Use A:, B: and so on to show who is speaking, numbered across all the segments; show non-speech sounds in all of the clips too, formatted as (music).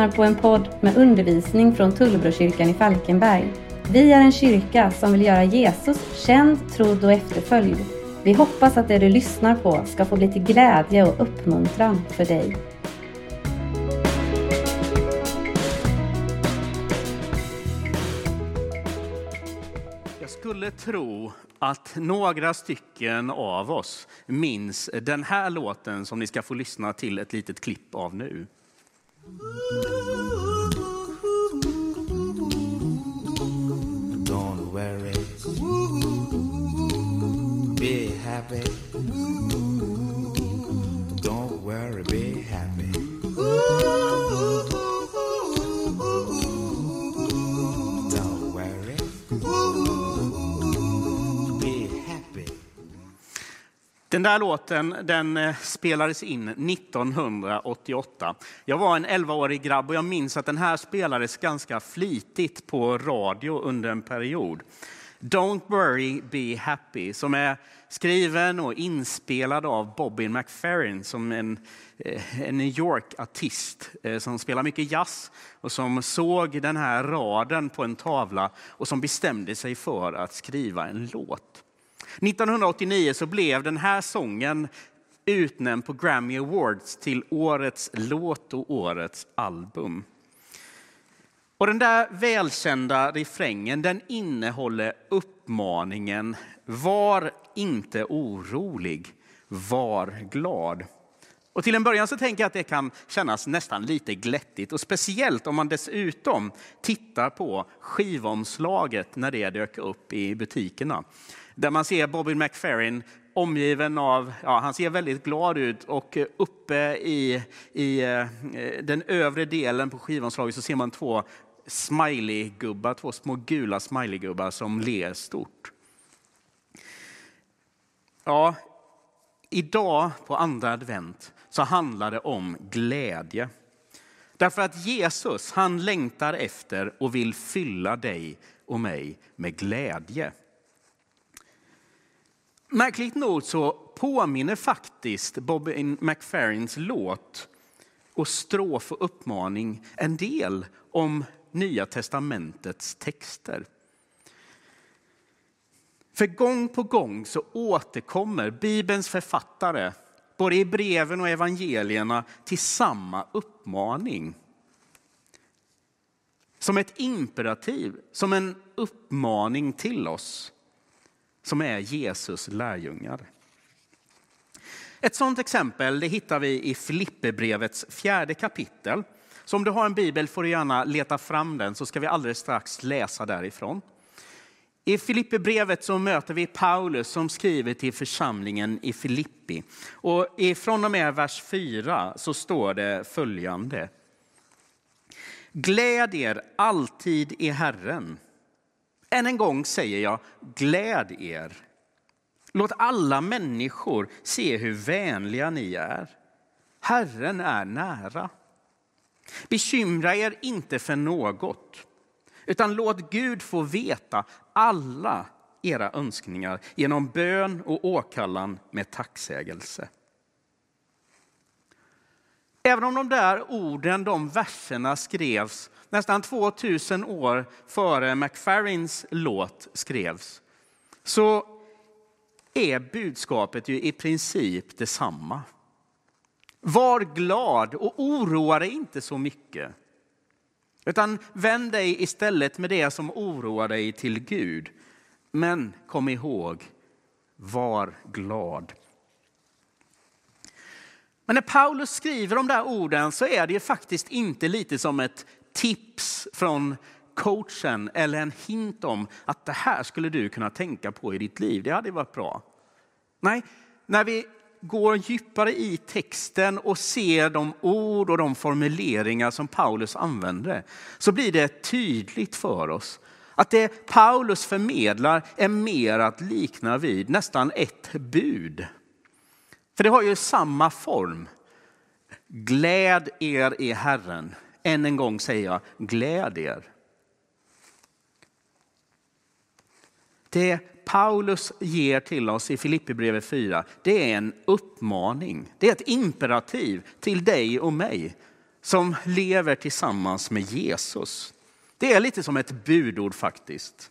A: Lyssnar på en podd med undervisning från Tullbrokyrkan i Falkenberg. Vi är en kyrka som vill göra Jesus känd, trodd och efterföljd. Vi hoppas att det du lyssnar på ska få bli till glädje och uppmuntran för dig.
B: Jag skulle tro att några stycken av oss minns den här låten som ni ska få lyssna till ett litet klipp av nu.
C: Don't worry. Be happy.
B: Den där låten den eh, spelades in 1988. Jag var en 11-årig grabb och jag minns att den här spelades ganska flitigt på radio under en period. Don't worry, be happy, som är skriven och inspelad av Bobby McFerrin som en, eh, en New York-artist eh, som spelar mycket jazz och som såg den här raden på en tavla och som bestämde sig för att skriva en låt. 1989 så blev den här sången utnämnd på Grammy Awards till årets låt och årets album. Och den där välkända refrängen den innehåller uppmaningen Var inte orolig, var glad. Och till en början så tänker jag att det kan kännas nästan lite glättigt och speciellt om man dessutom tittar på skivomslaget när det dök upp i butikerna. Där man ser Bobby McFerrin omgiven av, ja, han ser väldigt glad ut och eh, uppe i, i eh, den övre delen på skivomslaget så ser man två smiley-gubbar, två små gula smiley-gubbar som ler stort. Ja, idag på andra advent så handlar det om glädje. Därför att Jesus, han längtar efter och vill fylla dig och mig med glädje. Märkligt nog så påminner faktiskt Bobby McFerrins låt och strof och uppmaning en del om Nya testamentets texter. För gång på gång så återkommer Bibelns författare, både i breven och evangelierna, till samma uppmaning. Som ett imperativ, som en uppmaning till oss som är Jesus lärjungar. Ett sådant exempel det hittar vi i Filipperbrevets fjärde kapitel. Så om du har en bibel får du gärna leta fram den så ska vi alldeles strax läsa därifrån. I Filipperbrevet så möter vi Paulus som skriver till församlingen i Filippi. Och från och med vers 4 så står det följande. Gläd er alltid i Herren. Än en gång säger jag, gläd er. Låt alla människor se hur vänliga ni är. Herren är nära. Bekymra er inte för något, utan låt Gud få veta alla era önskningar genom bön och åkallan med tacksägelse. Även om de där orden, de verserna skrevs nästan 2000 år före McFarrins låt skrevs, så är budskapet ju i princip detsamma. Var glad och oroa dig inte så mycket. Utan vänd dig istället med det som oroar dig till Gud. Men kom ihåg, var glad. Men när Paulus skriver de där orden så är det ju faktiskt inte lite som ett tips från coachen eller en hint om att det här skulle du kunna tänka på i ditt liv. Det hade varit bra. Nej, när vi går djupare i texten och ser de ord och de formuleringar som Paulus använder så blir det tydligt för oss att det Paulus förmedlar är mer att likna vid nästan ett bud. För det har ju samma form. Gläd er i Herren. Än en gång säger jag, gläd er. Det Paulus ger till oss i Filipperbrevet 4, det är en uppmaning. Det är ett imperativ till dig och mig. som lever tillsammans med Jesus. Det är lite som ett budord faktiskt.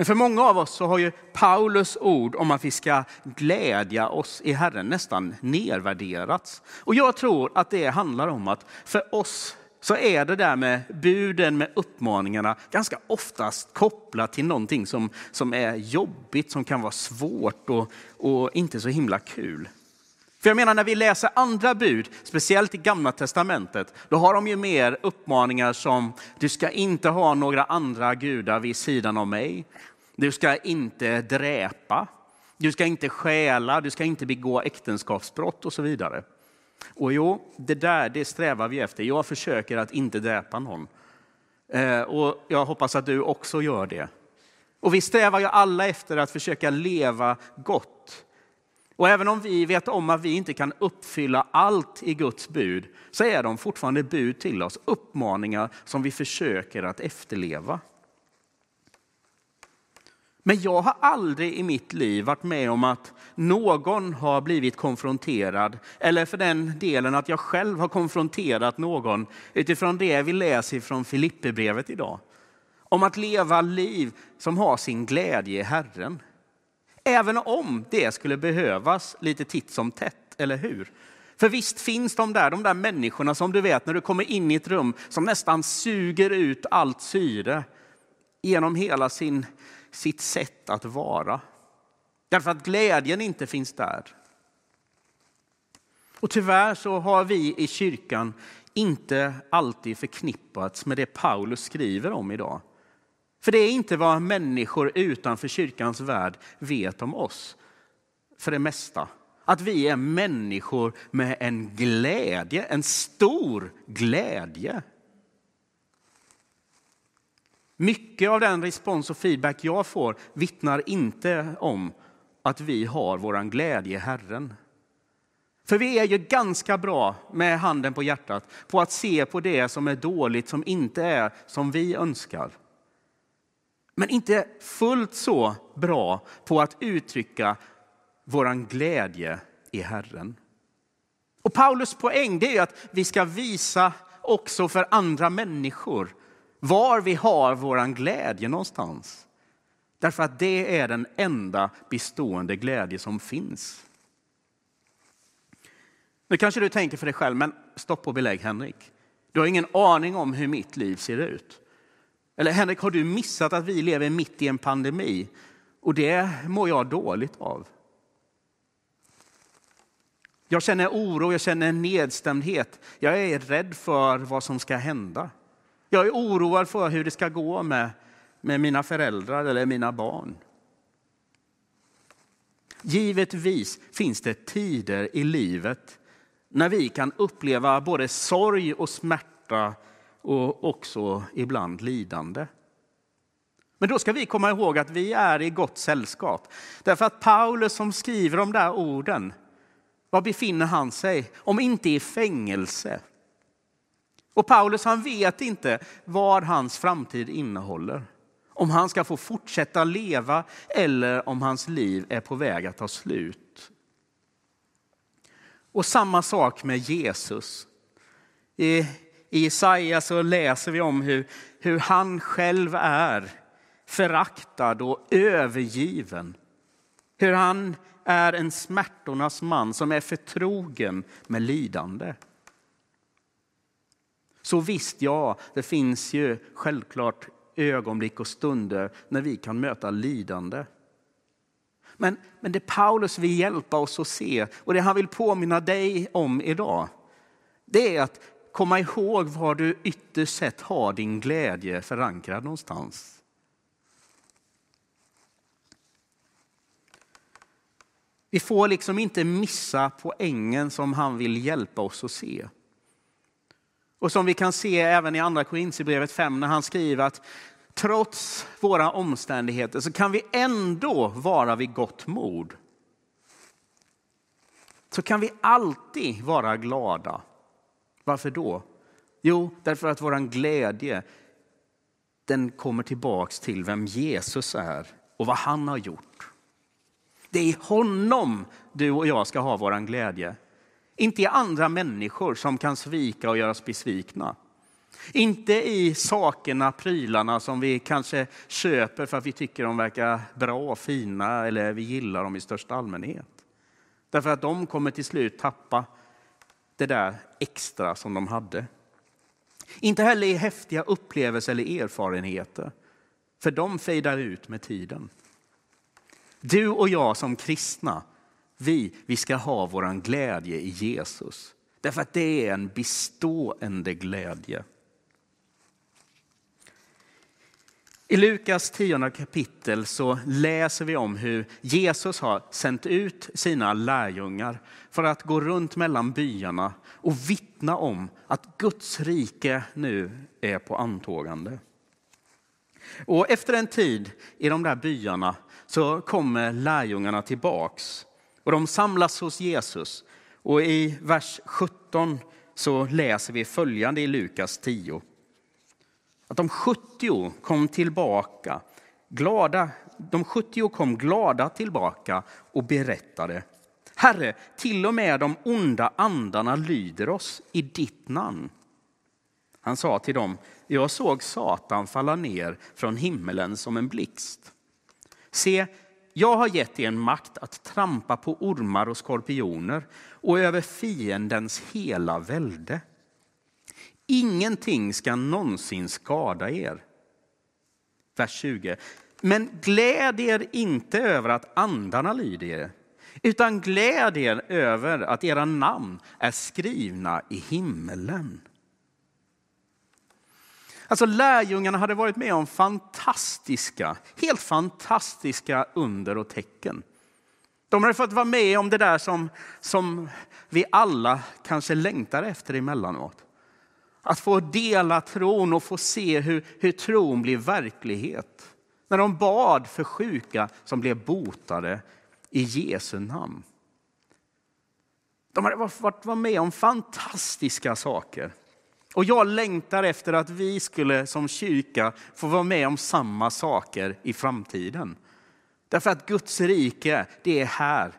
B: Men för många av oss så har ju Paulus ord om att vi ska glädja oss i Herren nästan nedvärderats. Och jag tror att det handlar om att för oss så är det där med buden, med uppmaningarna, ganska oftast kopplat till någonting som, som är jobbigt, som kan vara svårt och, och inte så himla kul. För jag menar när vi läser andra bud, speciellt i gamla testamentet, då har de ju mer uppmaningar som du ska inte ha några andra gudar vid sidan av mig. Du ska inte dräpa. Du ska inte stjäla, du ska inte begå äktenskapsbrott och så vidare. Och jo, det där det strävar vi efter. Jag försöker att inte dräpa någon. Eh, och jag hoppas att du också gör det. Och vi strävar ju alla efter att försöka leva gott. Och även om vi vet om att vi inte kan uppfylla allt i Guds bud, så är de fortfarande bud till oss, uppmaningar som vi försöker att efterleva. Men jag har aldrig i mitt liv varit med om att någon har blivit konfronterad, eller för den delen att jag själv har konfronterat någon utifrån det vi läser från Filipperbrevet idag. Om att leva liv som har sin glädje i Herren. Även om det skulle behövas lite titt som tätt, eller hur? För visst finns de där, de där människorna som du vet när du kommer in i ett rum som nästan suger ut allt syre genom hela sin sitt sätt att vara. Därför att glädjen inte finns där. Och tyvärr så har vi i kyrkan inte alltid förknippats med det Paulus skriver om idag. För det är inte vad människor utanför kyrkans värld vet om oss. För det mesta. Att vi är människor med en glädje, en stor glädje. Mycket av den respons och feedback jag får vittnar inte om att vi har vår glädje i Herren. För vi är ju ganska bra med handen på hjärtat på att se på det som är dåligt, som inte är som vi önskar. Men inte fullt så bra på att uttrycka vår glädje i Herren. Och Paulus poäng det är att vi ska visa också för andra människor var vi har våran glädje någonstans. Därför att det är den enda bestående glädje som finns. Nu kanske du tänker för dig själv, men stopp och belägg Henrik. Du har ingen aning om hur mitt liv ser ut. Eller Henrik, har du missat att vi lever mitt i en pandemi? Och det mår jag dåligt av. Jag känner oro, jag känner nedstämdhet. Jag är rädd för vad som ska hända. Jag är oroad för hur det ska gå med, med mina föräldrar eller mina barn. Givetvis finns det tider i livet när vi kan uppleva både sorg och smärta och också ibland lidande. Men då ska vi komma ihåg att vi är i gott sällskap. Därför att Paulus som skriver de där orden, var befinner han sig? Om inte i fängelse och Paulus han vet inte vad hans framtid innehåller. Om han ska få fortsätta leva eller om hans liv är på väg att ta slut. Och samma sak med Jesus. I Jesaja så läser vi om hur, hur han själv är föraktad och övergiven. Hur han är en smärtornas man som är förtrogen med lidande. Så visst, ja, det finns ju självklart ögonblick och stunder när vi kan möta lidande. Men, men det Paulus vill hjälpa oss att se och det han vill påminna dig om idag, det är att komma ihåg var du ytterst sett har din glädje förankrad någonstans. Vi får liksom inte missa poängen som han vill hjälpa oss att se. Och som vi kan se även i andra Korinthierbrevet 5 när han skriver att trots våra omständigheter så kan vi ändå vara vid gott mod. Så kan vi alltid vara glada. Varför då? Jo, därför att vår glädje den kommer tillbaks till vem Jesus är och vad han har gjort. Det är i honom du och jag ska ha vår glädje. Inte i andra människor som kan svika och göra oss besvikna. Inte i sakerna, prylarna som vi kanske köper för att vi tycker de verkar bra, fina eller vi gillar dem i största allmänhet. Därför att de kommer till slut tappa det där extra som de hade. Inte heller i häftiga upplevelser eller erfarenheter, för de fejdar ut med tiden. Du och jag som kristna, vi, vi ska ha vår glädje i Jesus. Därför att det är en bestående glädje. I Lukas tionde kapitel så läser vi om hur Jesus har sänt ut sina lärjungar för att gå runt mellan byarna och vittna om att Guds rike nu är på antågande. Och efter en tid i de där byarna så kommer lärjungarna tillbaks och de samlas hos Jesus. Och i vers 17 så läser vi följande i Lukas 10 att de 70 kom tillbaka glada. De 70 kom glada tillbaka och berättade. Herre, till och med de onda andarna lyder oss i ditt namn. Han sa till dem, jag såg Satan falla ner från himmelen som en blixt. Se, jag har gett er makt att trampa på ormar och skorpioner och över fiendens hela välde. Ingenting ska någonsin skada er. Vers 20. Men gläd er inte över att andarna lyder er, utan gläd er över att era namn är skrivna i himmelen. Alltså lärjungarna hade varit med om fantastiska, helt fantastiska under och tecken. De hade fått vara med om det där som, som vi alla kanske längtar efter emellanåt. Att få dela tron och få se hur, hur tron blir verklighet. När de bad för sjuka som blev botade i Jesu namn. De hade varit med om fantastiska saker. Och jag längtar efter att vi skulle som kyrka få vara med om samma saker i framtiden. Därför att Guds rike, det är här.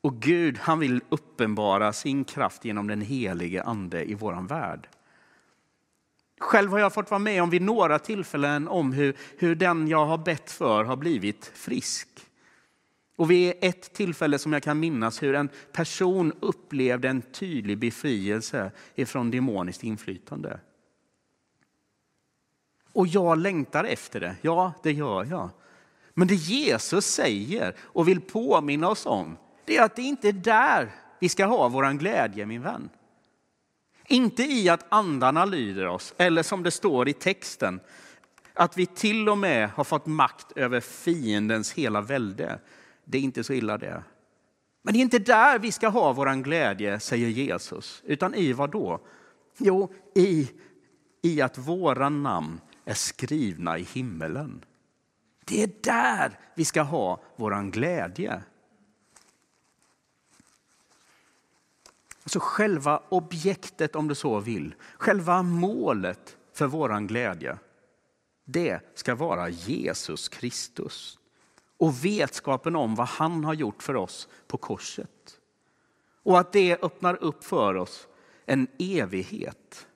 B: Och Gud, han vill uppenbara sin kraft genom den helige ande i våran värld. Själv har jag fått vara med om vid några tillfällen om hur, hur den jag har bett för har blivit frisk. Och vid ett tillfälle som jag kan minnas hur en person upplevde en tydlig befrielse ifrån demoniskt inflytande. Och jag längtar efter det, ja det gör jag. Men det Jesus säger och vill påminna oss om, det är att det inte är där vi ska ha våran glädje min vän. Inte i att andarna lyder oss, eller som det står i texten, att vi till och med har fått makt över fiendens hela välde. Det är inte så illa det. Men det är inte där vi ska ha vår glädje, säger Jesus. Utan i vad då? Jo, i, i att våra namn är skrivna i himmelen. Det är där vi ska ha vår glädje. Alltså själva objektet om du så vill, själva målet för vår glädje. Det ska vara Jesus Kristus och vetskapen om vad han har gjort för oss på korset. Och att det öppnar upp för oss en evighet.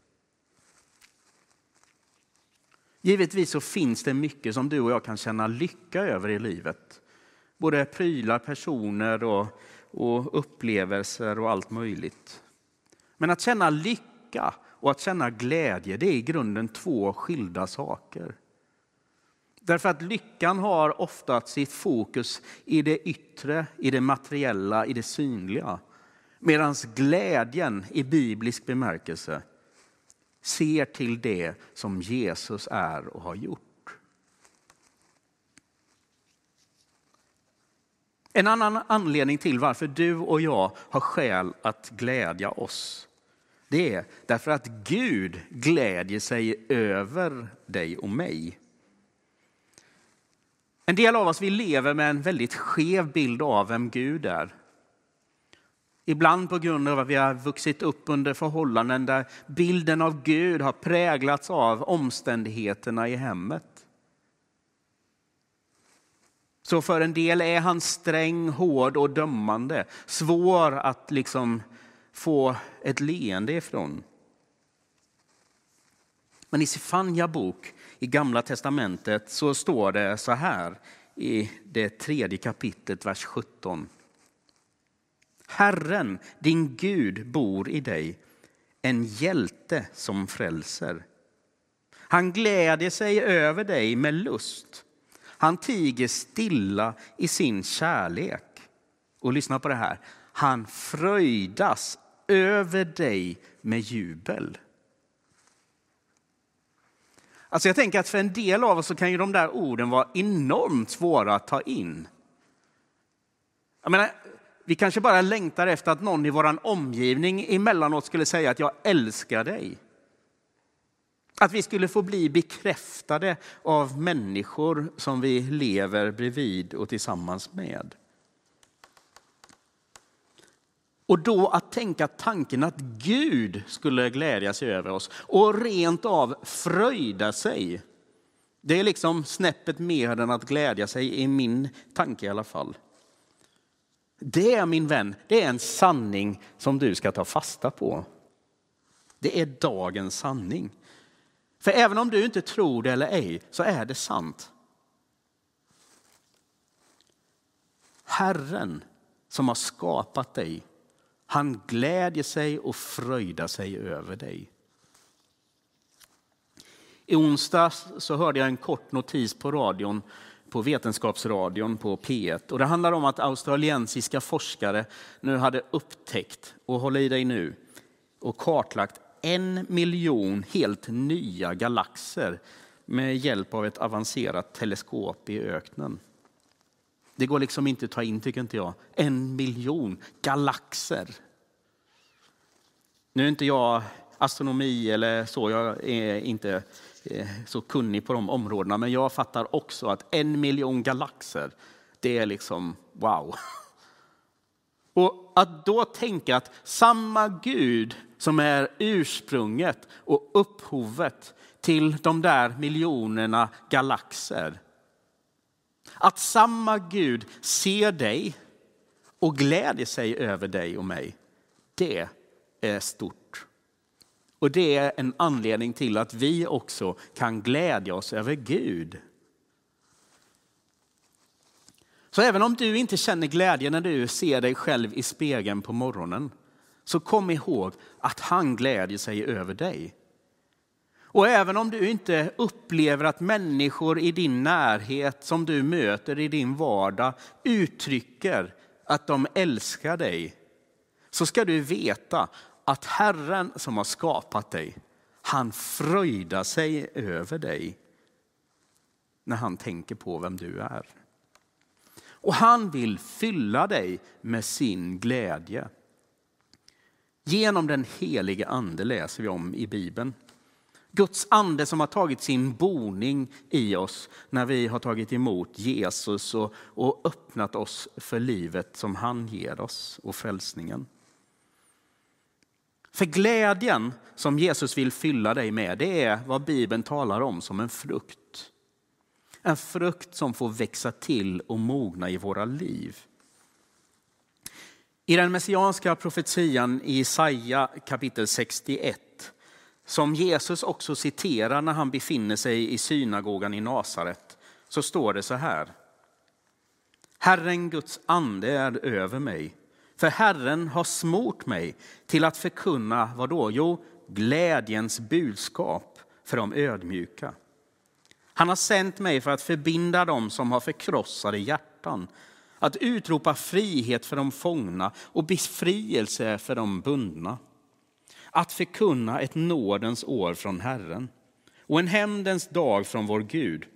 B: Givetvis så finns det mycket som du och jag kan känna lycka över i livet. Både prylar, personer och och upplevelser och allt möjligt. Men att känna lycka och att känna glädje, det är i grunden två skilda saker. Därför att lyckan har ofta sitt fokus i det yttre, i det materiella, i det synliga. Medan glädjen i biblisk bemärkelse ser till det som Jesus är och har gjort. En annan anledning till varför du och jag har skäl att glädja oss, det är därför att Gud glädjer sig över dig och mig. En del av oss vi lever med en väldigt skev bild av vem Gud är. Ibland på grund av att vi har vuxit upp under förhållanden där bilden av Gud har präglats av omständigheterna i hemmet. Så för en del är han sträng, hård och dömande. Svår att liksom få ett leende ifrån. Men i Sefania bok i Gamla testamentet så står det så här i det tredje kapitlet, vers 17. Herren, din Gud, bor i dig, en hjälte som frälser. Han gläder sig över dig med lust. Han tiger stilla i sin kärlek. Och lyssna på det här. Han fröjdas över dig med jubel. Alltså jag tänker att för en del av oss så kan ju de där orden vara enormt svåra att ta in. Jag menar, vi kanske bara längtar efter att någon i vår omgivning emellanåt skulle säga att jag älskar dig. Att vi skulle få bli bekräftade av människor som vi lever bredvid och tillsammans med. Och då att tänka tanken att Gud skulle glädja sig över oss och rent av fröjda sig. Det är liksom snäppet mer än att glädja sig i min tanke i alla fall. Det min vän, det är en sanning som du ska ta fasta på. Det är dagens sanning. För även om du inte tror det eller ej så är det sant. Herren som har skapat dig han glädjer sig och fröjdar sig över dig. I onsdags så hörde jag en kort notis på radion, på Vetenskapsradion på P1. Och det handlar om att australiensiska forskare nu hade upptäckt, och håll i dig nu, och kartlagt en miljon helt nya galaxer med hjälp av ett avancerat teleskop i öknen. Det går liksom inte att ta in, tycker inte jag. En miljon galaxer. Nu är inte jag astronomi eller så, jag är inte eh, så kunnig på de områdena, men jag fattar också att en miljon galaxer, det är liksom wow. (laughs) Och att då tänka att samma Gud som är ursprunget och upphovet till de där miljonerna galaxer, att samma Gud ser dig och gläder sig över dig och mig. Det är stort. Och det är en anledning till att vi också kan glädja oss över Gud. Så även om du inte känner glädje när du ser dig själv i spegeln på morgonen, så kom ihåg att han glädjer sig över dig. Och även om du inte upplever att människor i din närhet som du möter i din vardag uttrycker att de älskar dig, så ska du veta att Herren som har skapat dig, han fröjdar sig över dig när han tänker på vem du är. Och han vill fylla dig med sin glädje. Genom den helige ande läser vi om i Bibeln. Guds ande som har tagit sin boning i oss när vi har tagit emot Jesus och, och öppnat oss för livet som han ger oss och frälsningen. För glädjen som Jesus vill fylla dig med, det är vad Bibeln talar om som en frukt. En frukt som får växa till och mogna i våra liv. I den messianska profetian i Jesaja kapitel 61 som Jesus också citerar när han befinner sig i synagogan i Nasaret, så står det så här. Herren Guds ande är över mig, för Herren har smort mig till att förkunna, vad då? Jo, glädjens budskap för de ödmjuka. Han har sänt mig för att förbinda dem som har förkrossade hjärtan, att utropa frihet för de fångna och befrielse för de bundna att förkunna ett nådens år från Herren och en hämndens dag från vår Gud,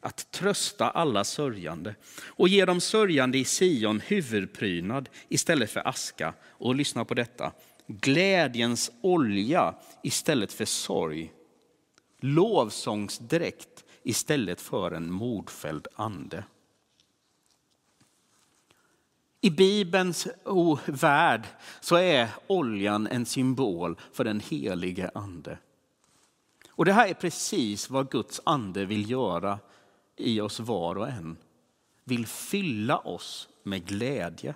B: att trösta alla sörjande och ge de sörjande i Sion huvudprydnad istället för aska. Och lyssna på detta, glädjens olja istället för sorg, lovsångsdräkt istället för en mordfälld ande. I Bibelns värld så är oljan en symbol för den helige ande. Och det här är precis vad Guds ande vill göra i oss var och en. Vill fylla oss med glädje.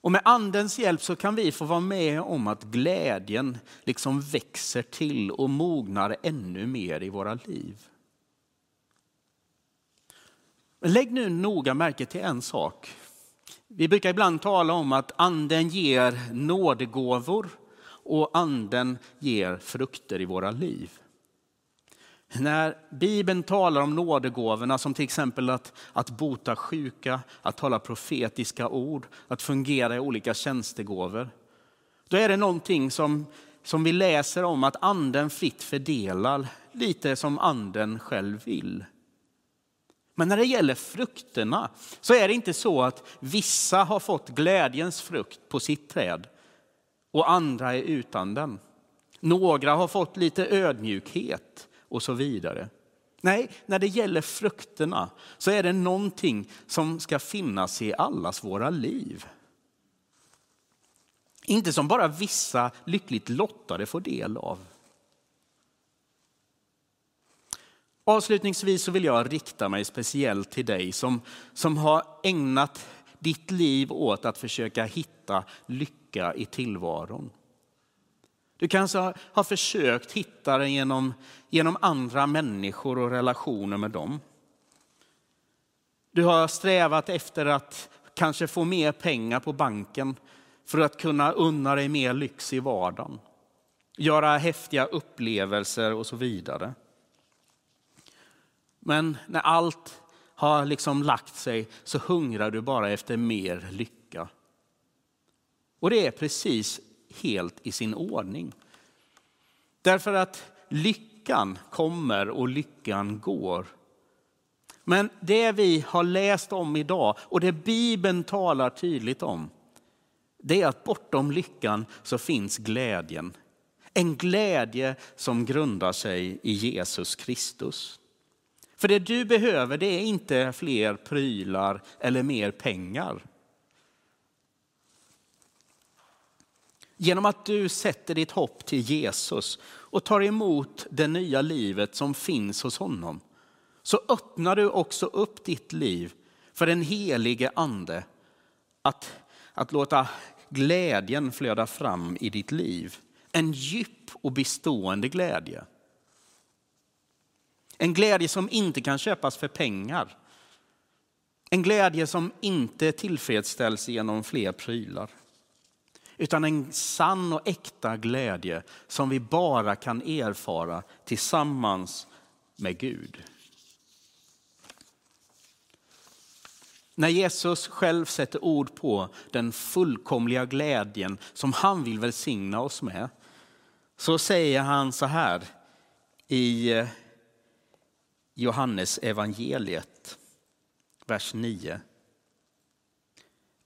B: Och med andens hjälp så kan vi få vara med om att glädjen liksom växer till och mognar ännu mer i våra liv. Lägg nu noga märke till en sak. Vi brukar ibland tala om att anden ger nådegåvor och anden ger frukter i våra liv. När Bibeln talar om nådegåvorna som till exempel att, att bota sjuka, att tala profetiska ord, att fungera i olika tjänstegåvor. Då är det någonting som, som vi läser om att anden fritt fördelar, lite som anden själv vill. Men när det gäller frukterna så är det inte så att vissa har fått glädjens frukt på sitt träd och andra är utan den. Några har fått lite ödmjukhet och så vidare. Nej, när det gäller frukterna så är det någonting som ska finnas i allas våra liv. Inte som bara vissa lyckligt lottade får del av. Avslutningsvis så vill jag rikta mig speciellt till dig som, som har ägnat ditt liv åt att försöka hitta lycka i tillvaron. Du kanske har försökt hitta den genom, genom andra människor och relationer med dem. Du har strävat efter att kanske få mer pengar på banken för att kunna unna dig mer lyx i vardagen. Göra häftiga upplevelser och så vidare. Men när allt har liksom lagt sig så hungrar du bara efter mer lycka. Och det är precis helt i sin ordning. Därför att lyckan kommer och lyckan går. Men det vi har läst om idag och det Bibeln talar tydligt om, det är att bortom lyckan så finns glädjen. En glädje som grundar sig i Jesus Kristus. För det du behöver det är inte fler prylar eller mer pengar. Genom att du sätter ditt hopp till Jesus och tar emot det nya livet som finns hos honom så öppnar du också upp ditt liv för den helige ande att, att låta glädjen flöda fram i ditt liv. En djup och bestående glädje. En glädje som inte kan köpas för pengar. En glädje som inte tillfredsställs genom fler prylar utan en sann och äkta glädje som vi bara kan erfara tillsammans med Gud. När Jesus själv sätter ord på den fullkomliga glädjen som han vill välsigna oss med, så säger han så här i eh, Johannes evangeliet, vers 9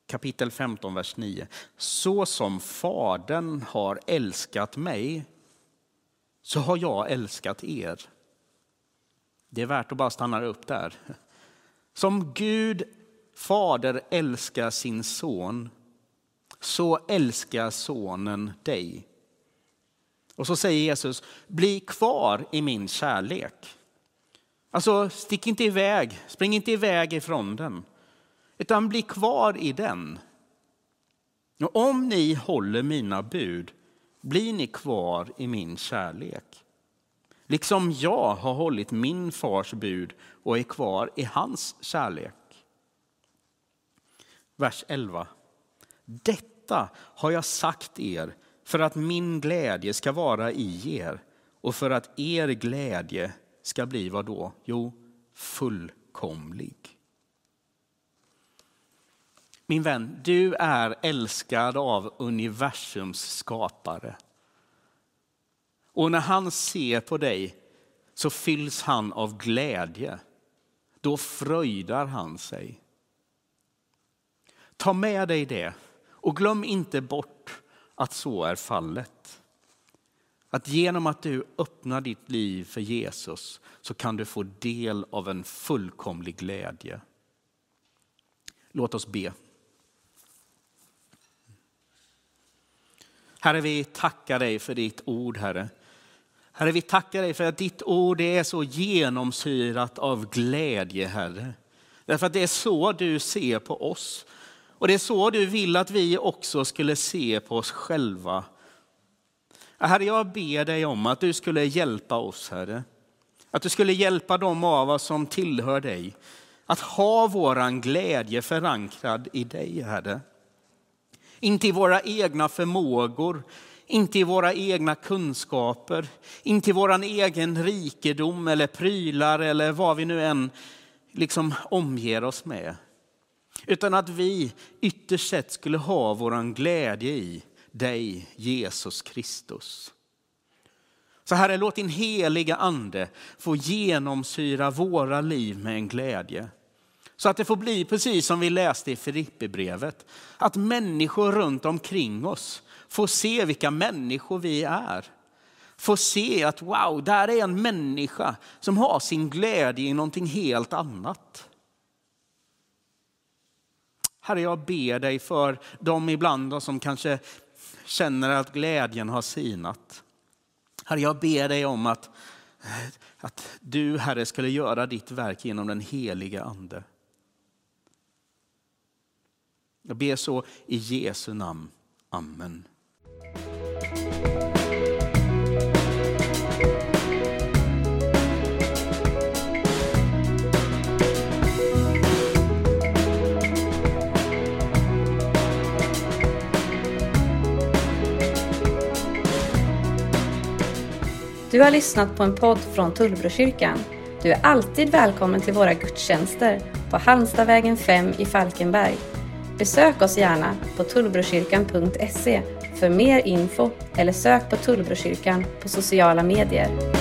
B: kapitel 15, vers 9. Så som Fadern har älskat mig, så har jag älskat er. Det är värt att bara stanna upp där. Som Gud, Fader, älskar sin son, så älskar sonen dig. Och så säger Jesus, bli kvar i min kärlek. Alltså, stick inte iväg, spring inte iväg ifrån den utan bli kvar i den. Och om ni håller mina bud blir ni kvar i min kärlek. Liksom jag har hållit min fars bud och är kvar i hans kärlek. Vers 11. Detta har jag sagt er för att min glädje ska vara i er och för att er glädje ska bli vad då? Jo, fullkomlig. Min vän, du är älskad av universums skapare. Och när han ser på dig så fylls han av glädje. Då fröjdar han sig. Ta med dig det och glöm inte bort att så är fallet. Att genom att du öppnar ditt liv för Jesus så kan du få del av en fullkomlig glädje. Låt oss be. Herre, vi tackar dig för ditt ord, Herre. Herre, vi tackar dig för att ditt ord är så genomsyrat av glädje, Herre. Därför att det är så du ser på oss. Och det är så du vill att vi också skulle se på oss själva. Herre, jag ber dig om att du skulle hjälpa oss, Herre. Att du skulle hjälpa dem av oss som tillhör dig. Att ha våran glädje förankrad i dig, Herre. Inte i våra egna förmågor, inte i våra egna kunskaper, inte i vår egen rikedom eller prylar eller vad vi nu än liksom omger oss med. Utan att vi ytterst sett skulle ha våran glädje i dig, Jesus Kristus. Så Herre, låt din heliga ande få genomsyra våra liv med en glädje. Så att det får bli precis som vi läste i Filippibrevet. Att människor runt omkring oss får se vilka människor vi är. Får se att wow, där är en människa som har sin glädje i någonting helt annat. Herre, jag ber dig för de ibland som kanske känner att glädjen har sinat. Herre, jag ber dig om att, att du, Herre, skulle göra ditt verk genom den heliga Ande. Jag ber så i Jesu namn. Amen.
A: Du har lyssnat på en podd från Tullbrokyrkan. Du är alltid välkommen till våra gudstjänster på Halmstadvägen 5 i Falkenberg. Besök oss gärna på tullbrokyrkan.se för mer info eller sök på Tullbrokyrkan på sociala medier.